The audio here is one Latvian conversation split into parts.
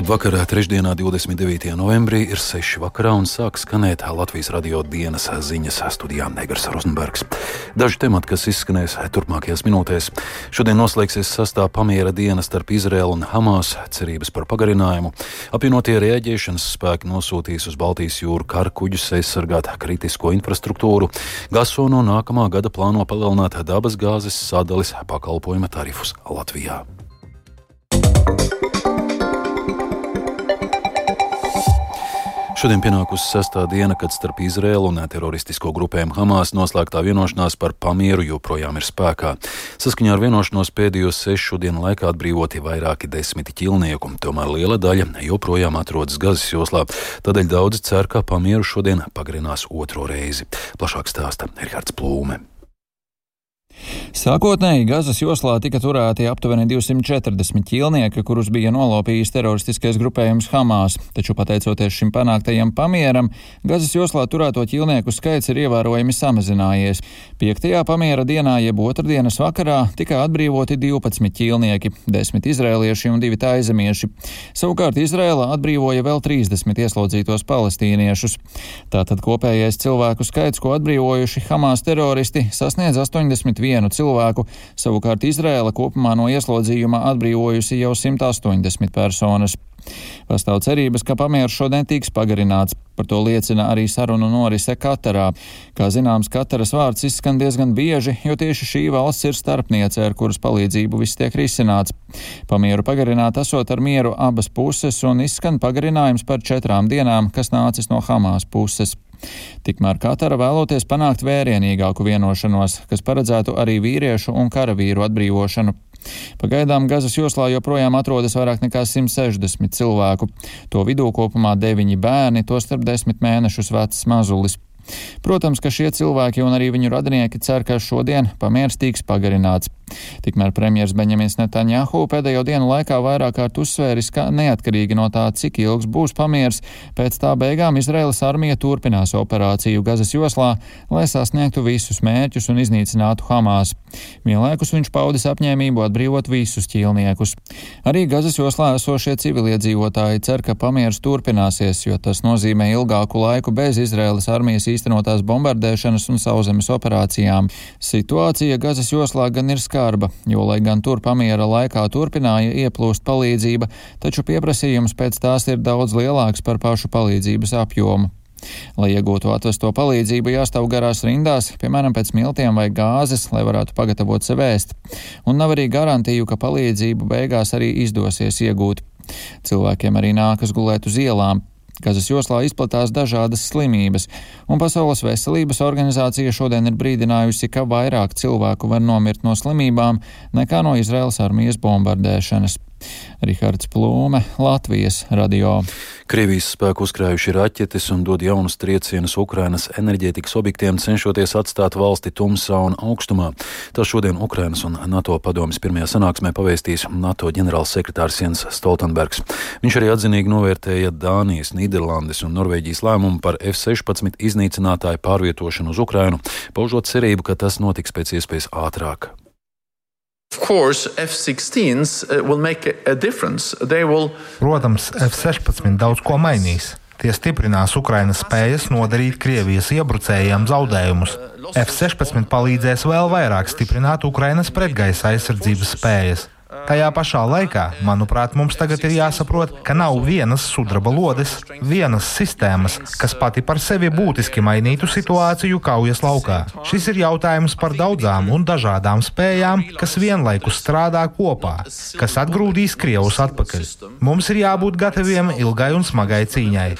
Labvakar, trešdienā, 29. novembrī ir 6. vakarā un sāk skanēt Latvijas radio dienas ziņas studijā Negras Rozenbergs. Daži temati, kas izskanēs turpmākajās minūtēs. Šodien noslēgsies sastāvā pamiera diena starp Izraēlu un Hamas, cerības par pagarinājumu. Apvienotie rēģēšanas spēki nosūtīs uz Baltijas jūru kara kuģus aizsargāt kritisko infrastruktūru. Gaso no nākamā gada plāno palielināt dabas gāzes sadalis pakalpojuma tarifus Latvijā. Šodien pienākusi sestā diena, kad starp Izrēlu un teroristisko grupēm Hamas noslēgtā vienošanās par pamieru joprojām ir spēkā. Saskaņā ar vienošanos pēdējo sešu dienu laikā atbrīvoti vairāki desmiti ķilnieku, tomēr liela daļa joprojām atrodas Gazas joslā. Tādēļ daudzi cer, ka pamieru šodien pagarinās otro reizi. Plašāk stāsta Erhards Plūme. Sākotnēji Gazas joslā tika turēti aptuveni 240 ķīlnieki, kurus bija nolopījis teroristiskais grupējums Hamas, taču pateicoties šim panāktajam pamieram, Gazas joslā turēto ķīlnieku skaits ir ievērojami samazinājies. Piektajā pamiera dienā, jeb otrdienas vakarā, tika atbrīvoti 12 ķīlnieki, 10 izrēlieši un 2 taizemieši. Savukārt Izrēla atbrīvoja vēl 30 ieslodzītos palestīniešus. Tātad kopējais cilvēku skaits, ko atbrīvojuši Hamas teroristi, sasniedz 81 vienu cilvēku, savukārt Izrēla kopumā no ieslodzījuma atbrīvojusi jau 180 personas. Pastāv cerības, ka pamieris šodien tiks pagarināts. Par to liecina arī sarunu norise Katarā. Kā zināms, Kataras vārds izskan diezgan bieži, jo tieši šī valsts ir starpniece, ar kuras palīdzību viss tiek risināts. Pamieru pagarināt esot ar mieru abas puses un izskan pagarinājums par četrām dienām, kas nācis no Hamas puses. Tikmēr Katara vēloties panākt vērienīgāku vienošanos, kas paredzētu arī vīriešu un karavīru atbrīvošanu. Pagaidām Gazas joslā joprojām atrodas vairāk nekā 160 cilvēku. To vidū kopumā deviņi bērni, tostarp desmit mēnešus vecs mazulis. Protams, ka šie cilvēki un arī viņu radinieki cer, ka šodien pamieris tiks pagarināts. Tikmēr premjers Benjamins Netanjahu pēdējo dienu laikā vairāk kārt uzsvēris, ka neatkarīgi no tā, cik ilgs būs pamieris, pēc tā beigām Izraēlas armija turpinās operāciju Gazas joslā, lai sasniegtu visus mērķus un iznīcinātu Hamas. Vienlaikus viņš paudis apņēmību atbrīvot visus ķīlniekus. Arī Gazas joslā esošie civiliedzīvotāji cer, ka pamieris turpināsies, jo tas nozīmē ilgāku laiku bez Izraēlas armijas īstenotās bombardēšanas un sauszemes operācijām. Situācija Gazas joslā gan ir skarba, jo, lai gan tur pamiera laikā turpināja ieplūst palīdzība, taču pieprasījums pēc tās ir daudz lielāks par pašu palīdzības apjomu. Lai iegūtu atvesto palīdzību, jāstāv garās rindās, piemēram, pēc miltiem vai gāzes, lai varētu pagatavot sev ēst. Un nav arī garantiju, ka palīdzību beigās arī izdosies iegūt. Cilvēkiem arī nākas gulēt uz ielām. Gazas joslā izplatās dažādas slimības, un Pasaules veselības organizācija šodien ir brīdinājusi, ka vairāk cilvēku var nomirt no slimībām nekā no Izraels armijas bombardēšanas. Rihards Plūme, Latvijas radio. Krievijas spēku uzkrājuši raķetes un dod jaunus triecienus Ukrainas enerģētikas objektiem, cenšoties atstāt valsti tumsā un augstumā. Tā šodien Ukrainas un NATO padomjas pirmajā sanāksmē pavēstīs NATO ģenerālsekretārs Jens Stoltenbergs. Viņš arī atzinīgi novērtēja Dānijas, Nīderlandes un Norvēģijas lēmumu par F-16 iznīcinātāju pārvietošanu uz Ukrainu, paužot cerību, ka tas notiks pēc iespējas ātrāk. Course, will... Protams, F-16 daudz ko mainīs. Tie stiprinās Ukrainas spējas nodarīt Krievijas iebrucējiem zaudējumus. F-16 palīdzēs vēl vairāk stiprināt Ukrainas pretgaisa aizsardzības spējas. Tajā pašā laikā, manuprāt, mums tagad ir jāsaprot, ka nav vienas sudraba lodes, vienas sistēmas, kas pati par sevi būtiski mainītu situāciju kaujas laukā. Šis ir jautājums par daudzām un dažādām spējām, kas vienlaikus strādā kopā, kas atgrūdīs Krievus atpakaļ. Mums ir jābūt gataviem ilgai un smagai cīņai.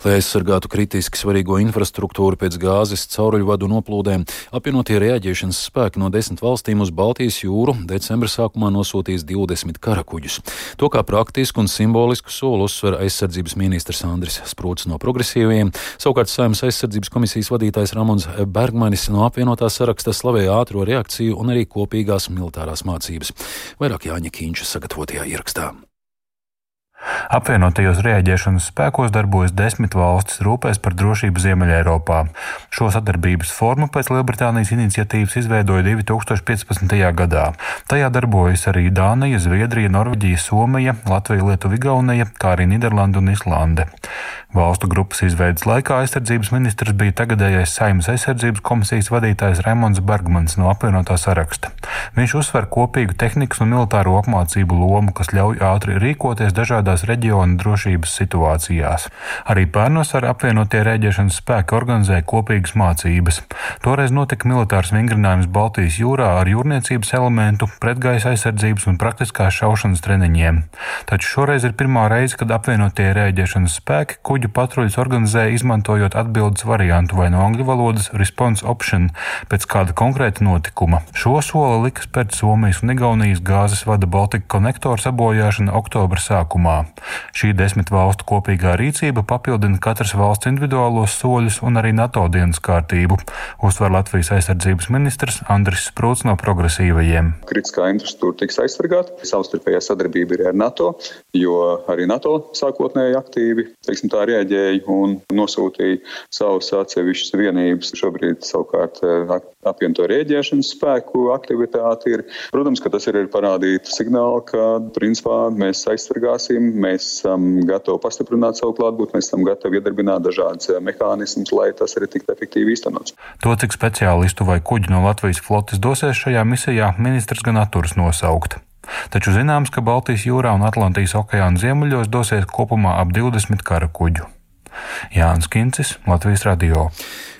Lai aizsargātu kritiski svarīgo infrastruktūru pēc gāzes cauruļvadu noplūdēm, apvienotie reaģēšanas spēki no desmit valstīm uz Baltijas jūru decembra sākumā nosūtīs 20 karakuģus. To kā praktisku un simbolisku soli uzsver aizsardzības ministrs Andris Sprūts no progresīviem. Savukārt Saimnes aizsardzības komisijas vadītājs Ramons Bergmanis no apvienotā saraksta slavēja ātro reakciju un arī kopīgās militārās mācības. Vairāk Jāņa Kīņša sagatavotajā ierakstā. Apvienotajos rēģēšanas spēkos darbojas desmit valstis rūpēs par drošību Ziemeļeiropā. Šo sadarbības formu pēc Lielbritānijas iniciatīvas izveidoja 2015. gadā. Tajā darbojas arī Dānija, Zviedrija, Norvēģija, Somija, Latvija, Lietuva, Igaunija, kā arī Niderlanda un Islande. Valstu grupas izveidas laikā aizsardzības ministrs bija tagadējais Saimnes aizsardzības komisijas vadītājs Raimons Bergmans no apvienotā saraksta. Viņš uzsver kopīgu tehnikas un militāro apmācību lomu, kas ļauj ātri rīkoties dažādās reģionu drošības situācijās. Arī pērnos ar apvienotie rēģēšanas spēki organizēja kopīgas mācības. Toreiz notika militārs vingrinājums Baltijas jūrā ar jūrniecības elementu, pretgaisa aizsardzības un praktiskās šaušanas treniņiem. Taču šoreiz ir pirmā reize, kad apvienotie rēģēšanas spēki kuģu patruļas organizēja izmantojot atbildes variantu vai no angļu valodas response option pēc kāda konkrēta notikuma. Šo soli lika spērt Somijas un Igaunijas gāzes vada Baltika konektora sabojāšana oktobra sākumā. Šī desmit valstu kopīgā rīcība papildina katras valsts individuālos soļus un arī NATO dienas kārtību, uzsver Latvijas aizsardzības ministrs Andris Sprūts no progresīvajiem. Kritiskā infrastruktūra tiks aizsargāta, savstarpējā sadarbība ir ar NATO, jo arī NATO sākotnēji aktīvi teiksim, tā, reaģēja un nosūtīja savus atsevišķus vienības. Šobrīd savukārt eh, apvienoto rēģēšanas spēku aktivitāte ir. Protams, ka tas ir parādīt signālu, ka principā mēs aizsargāsim, mēs esam gatavi pastiprināt savu klātbūtni, mēs esam gatavi iedarbināt dažādas eh, mehānismus, lai tas arī tiktu efektīvi īstenots. To, cik speciālistu vai kuģi no Latvijas flotes dosies šajā misijā, ministrs gan atturas nosaukt. Taču zināms, ka Baltijas jūrā un Atlantijas okeāna ziemeļos dosies kopumā ap 20 kara kuģu. Jānis Kincis, Latvijas Radio.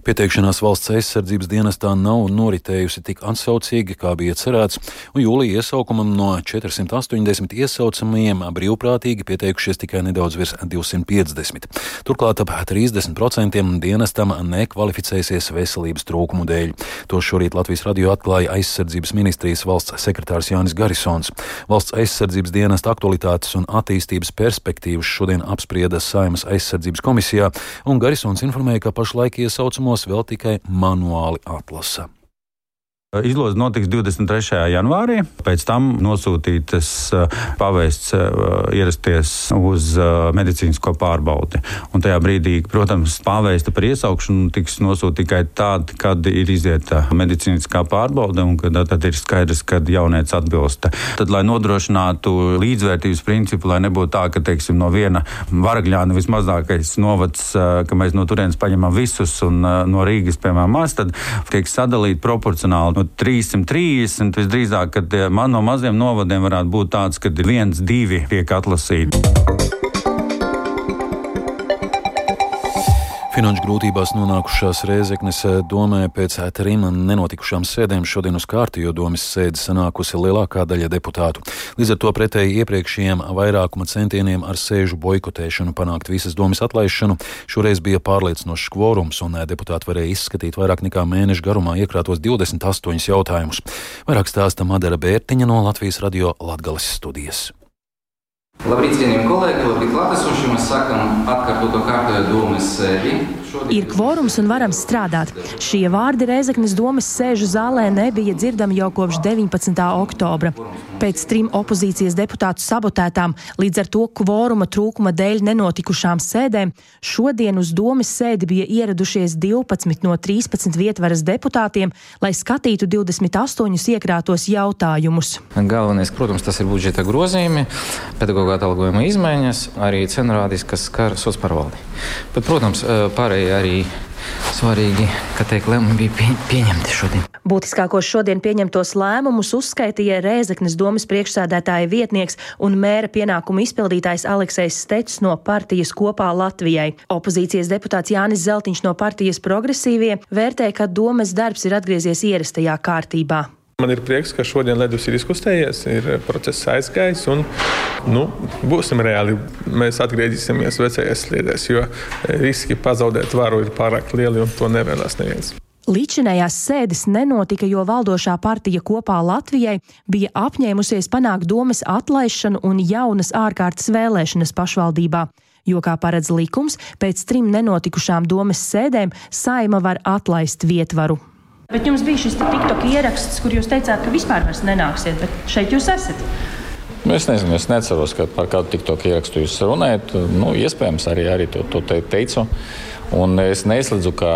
Pieteikšanās valsts aizsardzības dienestā nav noritējusi tik atsaucīgi, kā bija cerēts, un jūlija iesaukumam no 480 iesaucamajiem brīvprātīgi pieteikušies tikai nedaudz virs 250. Turklāt ap 30% dienestam nekvalificēsies veselības trūkumu dēļ. To šorīt Latvijas radio atklāja aizsardzības ministrijas valsts sekretārs Jānis Garisons. Valsts aizsardzības dienesta aktualitātes un attīstības perspektīvas šodien apsprieda Saimas aizsardzības komisijā, un Garisons informēja, ka pašlaik iesaucamo gadījumos vēl tikai manuāli atlasa. Izloze notiks 23. janvārī, pēc tam nosūtītas eh, pavēsts eh, ierasties uz eh, medicīnisko pārbaudi. Un tajā brīdī, protams, pavēsta par iesaukšanu tiks nosūtīta tikai tad, kad ir izieta medicīniskā pārbaude un kad tad ir skaidrs, ka jaunieci atbilst. Tad, lai nodrošinātu līdzvērtības principu, lai nebūtu tā, ka, teiksim, no viena varagļāna vismazākais novads, ka mēs no turienes paņemam visus un no Rīgas, piemēram, maz, tad tiek sadalīti proporcionāli 330. Visdrīzāk, kad man no maziem novadiem varētu būt tāds, ka viens, divi tiek atlasīti. Finanšu grūtībās nonākušās Rēzeknes eh, domē pēc trim nenotikušām sēdēm šodien uz kārtīgo domas sēdi sanākusi lielākā daļa deputātu. Līdz ar to pretēji iepriekšējiem vairākuma centieniem ar sēžu boikotēšanu panākt visas domas atlaišanu, šoreiz bija pārliecinošs kvorums un eh, deputāti varēja izskatīt vairāk nekā mēnešu garumā iekrātos 28 jautājumus. Vairāk stāsta Madara Bērtiņa no Latvijas radio Latgales studijas. Labrīt, cienījamie kolēģi, labrīt, klātesošie. Mēs sākam atkārtot kārtējo domas sēdi. Ir kvorums un varam strādāt. Šie vārdi Reizeknas domas sēžu zālē nebija dzirdami jau kopš 19. oktobra. Pēc trim opozīcijas deputātu sabotētām, līdz ar to kvoruma trūkuma dēļ nenotikušām sēdēm, šodien uz domas sēdi bija ieradušies 12 no 13 vietvaras deputātiem, lai skatītu 28 iekrātos jautājumus. Galvenais, protams, tas ir budžeta grozījumi, pedagoģa atalgojuma izmaiņas, arī cenu rādīs, kas skar sociālo pārvaldi. Bet, protams, pārējie vai arī svarīgi, ka tiek lēmumi bija pie, pieņemti šodien. Būtiskākos šodien pieņemtos lēmumus uzskaitīja Rēzeknes domas priekšsēdētāja vietnieks un mēra pienākumu izpildītājs Aleksis Stečs no partijas kopā Latvijai. Opozīcijas deputāts Jānis Zeltiņš no partijas progresīvie vērtē, ka domas darbs ir atgriezies ierastajā kārtībā. Man ir prieks, ka šodien ledus ir izkustējies, ir process aizgājis. Un, nu, būsim reāli. Mēs atgriezīsimies vecajās sliedēs, jo riski pazaudēt varu ir pārāk lieli un to nevēlas neviens. Līdzinējās sēdes nenotika, jo valdošā partija kopā Latvijai bija apņēmusies panākt domas atlaišanu un jaunas ārkārtas vēlēšanas pašvaldībā. Jo, kā paredz likums, pēc trim nenotikušām domas sēdēm saima var atlaist vietvaru. Bet jums bija šis TikTok ieraksts, kur jūs teicāt, ka vispār nenāksiet, bet šeit jūs esat. Nu, es nezinu, es neceros, ka par kādu tiktok ierakstu jūs runājat. Nu, iespējams, arī, arī to, to te teicu. Un es neizslēdzu, ka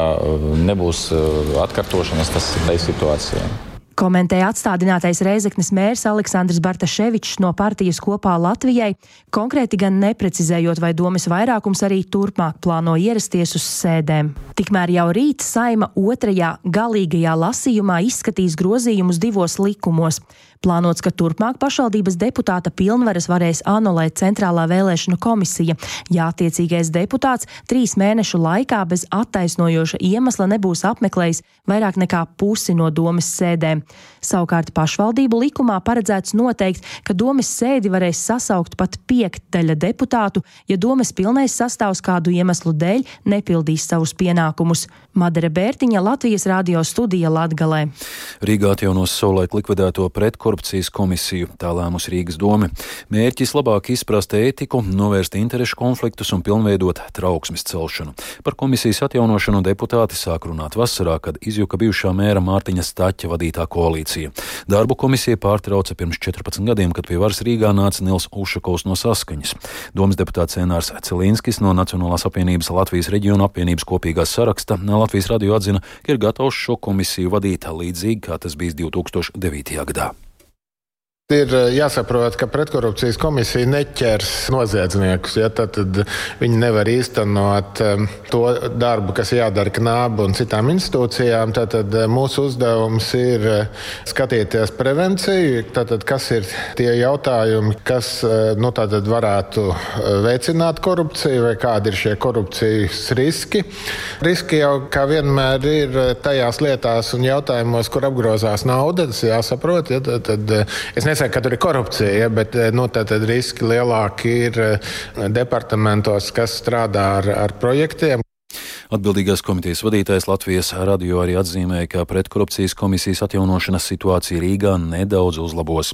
nebūs atkārtošanas tas situācijai. Komentēja atstādinātais Reizeknes mērs Aleksandrs Bartaševičs no partijas kopā Latvijai, konkrēti gan neprecizējot, vai domas vairākums arī turpmāk plāno ierasties uz sēdēm. Tikmēr jau rīt saima otrajā galīgajā lasījumā izskatīs grozījumus divos likumos. Plānots, ka turpmāk pašvaldības deputāta pilnvaras varēs anulēt Centrālā vēlēšanu komisija, ja attiecīgais deputāts trīs mēnešu laikā bez attaisnojoša iemesla nebūs apmeklējis vairāk nekā pusi no domas sēdēm. Savukārt pašvaldību likumā paredzēts noteikt, ka domas sēdi varēs sasaukt pat piekdaļa deputātu, ja domas pilnais sastāvs kādu iemeslu dēļ nepildīs savus pienākumus. Madara Bērtiņa, Latvijas radio studija Latgalē. Rīgā atjaunos savulaik likvidēto pretkorupcijas komisiju, tā lēmus Rīgas doma. Mērķis labāk izprast ētiku, novērst interešu konfliktus un pilnveidot trauksmes celšanu. Par komisijas atjaunošanu deputāti sāk runāt vasarā, kad izjuka bijušā mēra Mārtiņa Staķa vadītā koalīcija. Darbu komisija pārtrauca pirms 14 gadiem, kad pie varas Rīgā nāca Nils Ušakovs no Saskaņas. Domas deputāts Enārs Celīnskis no Nacionālās apvienības Latvijas reģiona apvienības kopīgās saraksta Latvijas radio atzina, ka ir gatavs šo komisiju vadīt līdzīgi, kā tas bijis 2009. gadā. Ir eh, jāsaprot, ka pretkorupcijas komisija neķers noziedzniekus. Ja, tad, tad viņi nevar īstenot um, to darbu, kas jādara knābu un citām institūcijām. Tad, tad eh, mūsu uzdevums ir skatīties prevenciju, tad, kas ir tie jautājumi, kas nu, varētu veicināt korupciju vai kādi ir šie korupcijas riski. Riski jau kā vienmēr ir tajās lietās un jautājumos, kur apgrozās nauda. Tas jāsaprot. Ja, tad, tad, nesaku, ka tur ir korupcija, ja, bet eh, nu, riski lielāki ir eh, departamentos, kas strādā ar, ar projektiem. Atbildīgās komitejas vadītājs Latvijas radio arī atzīmēja, ka pretkorupcijas komisijas atjaunošanas situācija Rīgā nedaudz uzlabos.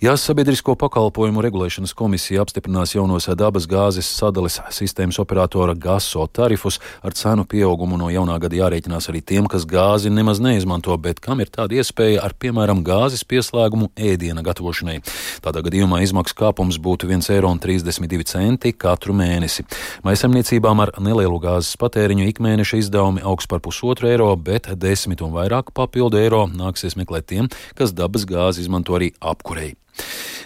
Ja sabiedrisko pakalpojumu regulēšanas komisija apstiprinās jaunos dabas gāzes sadales sistēmas operatora GASO tarifus, ar cenu pieaugumu no jaunā gada jārēķinās arī tiem, kas gāzi nemaz neizmanto, bet kam ir tāda iespēja ar, piemēram, gāzes pieslēgumu ēdiena gatavošanai. Tādā gadījumā izmaksu kāpums būtu 1,32 eiro katru mēnesi. Maisaimniecībām ar nelielu gāzes patēriņu ikmēneša izdevumi augs par pusotru eiro, bet desmit un vairāk papildu eiro nāksies meklēt tiem, kas dabas gāzi izmanto arī apkurei.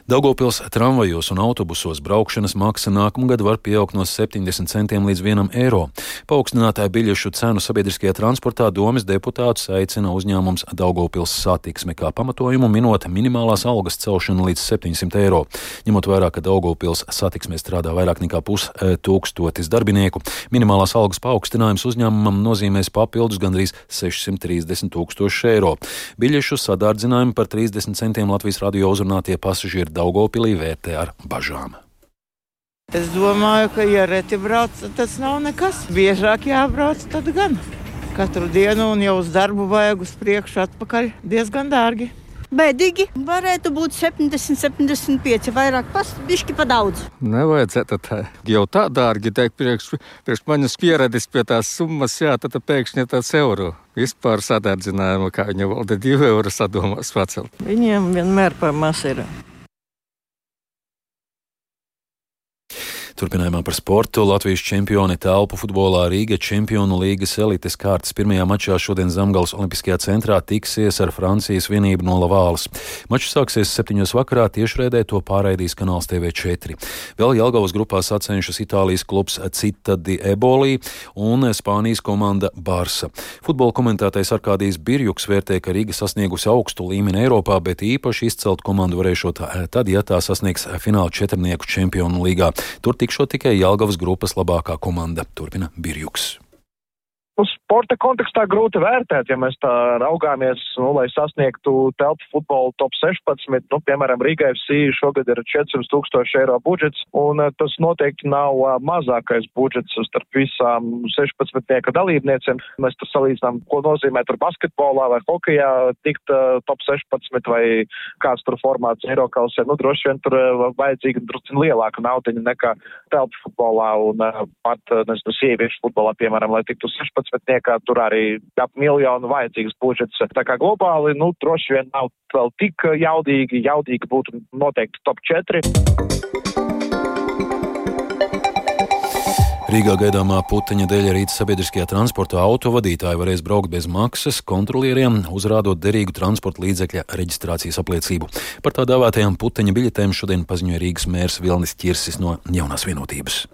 Daugopils tramvajos un autobusos braukšanas maksa nākamgad var pieaugt no 70 centiem līdz 1 eiro. Paaugstinātāja biļešu cenu sabiedriskajā transportā domas deputātus aicina uzņēmums Daugopils satiksme kā pamatojumu minot minimālās algas celšanu līdz 700 eiro. Ņemot vērā, ka Daugopils satiksmē strādā vairāk nekā pustūkstotis darbinieku, minimālās algas paaugstinājums uzņēmumam nozīmēs papildus gandrīz 630 tūkstoši eiro. Biļešu sadārdzinājumu par 30 centiem Latvijas radio uzrunātie pasažieri Daugopilī vērtē ar bažām. Es domāju, ka, ja reti brauc, tas nav nekas. Biežāk jābrauc, tad gan. Katru dienu un jau uz darbu vajag uz priekšu, atpakaļ diezgan dārgi. Bēdīgi varētu būt 70, 75, vairāk pasbišķi pa daudz. Nevajadzētu tā. Jau tā dārgi teikt, priekš, priekš manis pieredzes pie tās summas, jā, tad pēkšņi tāds eiro. Vispār sadārdzinājumu, kā viņa valde divu eiro sadomās pacelt. Viņiem vienmēr par maz ir. Turpinājumā par sportu Latvijas čempioni telpu futbolā Rīga Čempionu līgas elites kārtas pirmajā mačā šodien Zemgals Olimpiskajā centrā tiksies ar Francijas vienību no Lavālas. Mačs sāksies septiņos vakarā, tiešraidē to pārraidīs kanāls TV4. Vēl Jelgavas grupā sacenšas Itālijas klubs Cita di Eboli un Spānijas komanda Barsa. Futbola komentētais Arkādijs Birjuks vērtē, ka Rīga sasniegusi augstu līmeni Eiropā, bet īpaši izcelt komandu varēšot tad, ja tā sasniegs fināla četrnieku čempionu līgā. Tur tikšot tikai Jelgavas grupas labākā komanda, turpina Birjuks. Nu, sporta kontekstā grūti vērtēt, ja mēs tā raugāmies, nu, lai sasniegtu telpu futbolu top 16. Nu, piemēram, Rīgai FC šogad ir 400 tūkstoši eiro budžets, un uh, tas noteikti nav uh, mazākais budžets starp visām 16 dalībniecēm. Mēs tur salīdzinām, ko nozīmē tur basketbolā vai hokejā tikt uh, top 16 vai kāds tur formāts Eirokalsē. Nu, droši vien tur vajadzīga drusku lielāka naudiņa nekā telpu futbolā un pat, nezinu, sieviešu futbolā, piemēram, lai tiktu 16 15 starpnieka, tur arī ap miljonu vajadzīgs budžets. Tā kā globāli, nu, droši vien nav vēl tik jaudīgi, jaudīgi būtu noteikti top 4. Rīgā gaidāmā puteņa dēļ rīt sabiedriskajā transportā autovadītāji varēs braukt bez maksas kontrolieriem, uzrādot derīgu transporta līdzekļa reģistrācijas apliecību. Par tā dāvātajām puteņa biļetēm šodien paziņoja Rīgas mērs Vilnis Čirsis no jaunās vienotības.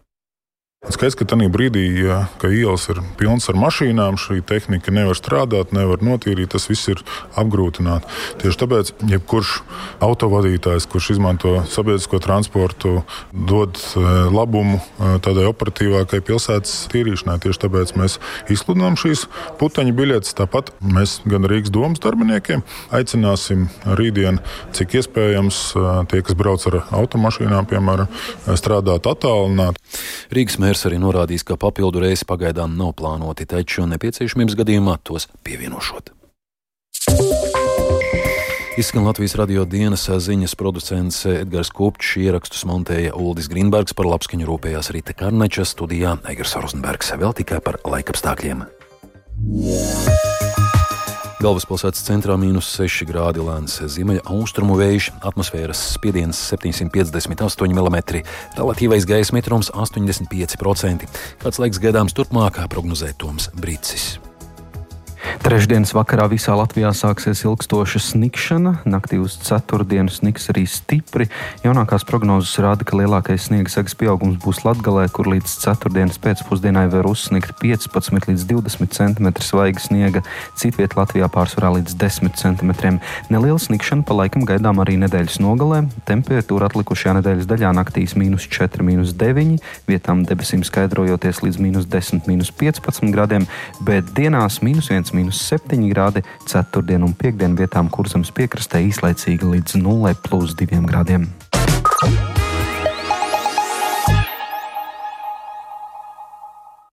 Skaidrs, ka tajā brīdī, ja, kad ielas ir pilnas ar mašīnām, šī tehnika nevar strādāt, nevar notīrīt, tas viss ir apgrūtināts. Tieši tāpēc, jebkurš autovadītājs, kurš izmanto sabiedrisko transportu, dod e, labumu e, tādai operatīvākai pilsētas tīrīšanai. Tieši tāpēc mēs izsludinām šīs puteņu biļetes. Tāpat mēs gan Rīgas domas darbiniekiem aicināsim rītdien, cik iespējams, e, tie, kas brauc ar automašīnām, piemēram, strādāt attālināti. Mērs arī norādījis, ka papildu reisi pagaidām nav plānoti, taču nepieciešamības gadījumā tos pievienošot. Izskan Latvijas radio dienas ziņas producents Edgars Kupčs, ierakstus montēja Uldis Grīnbergs, par labskaņu rūpējās Rīta Karneča, studijā Egers Rozenbergs, vēl tikai par laikapstākļiem. Yeah. Galvaspilsētas centrā - mīnus 6 grādi lēns ziemeļa austrumu vējš, atmosfēras spiediens 758 mm, relatīvais gaisa mitrums 85%. Kāds laiks gaidāms turpmāk, prognozē Toms Brīsis. Trešdienas vakarā visā Latvijā sāksies ilgstoša snikšana. Naktī uz ceturtdienu sniks arī stipri. Jaunākās prognozes rāda, ka lielākais sniega segas pieaugums būs Latgalē, kur līdz ceturtdienas pēcpusdienai var uzsniegt 15 līdz 20 cm svaiga sniega, citviet Latvijā pārsvarā līdz 10 cm. Neliela snikšana pa laikam gaidām arī nedēļas nogalē. Temperatūra atlikušajā nedēļas daļā naktīs - 4, 9, vietām debesīm skaidrojoties līdz 10, 15 grādiem, bet dienās - 1, minus 7 grādi, 4 un 5 vietām kursams piekrastē īslaicīgi līdz 0,2 grādiem.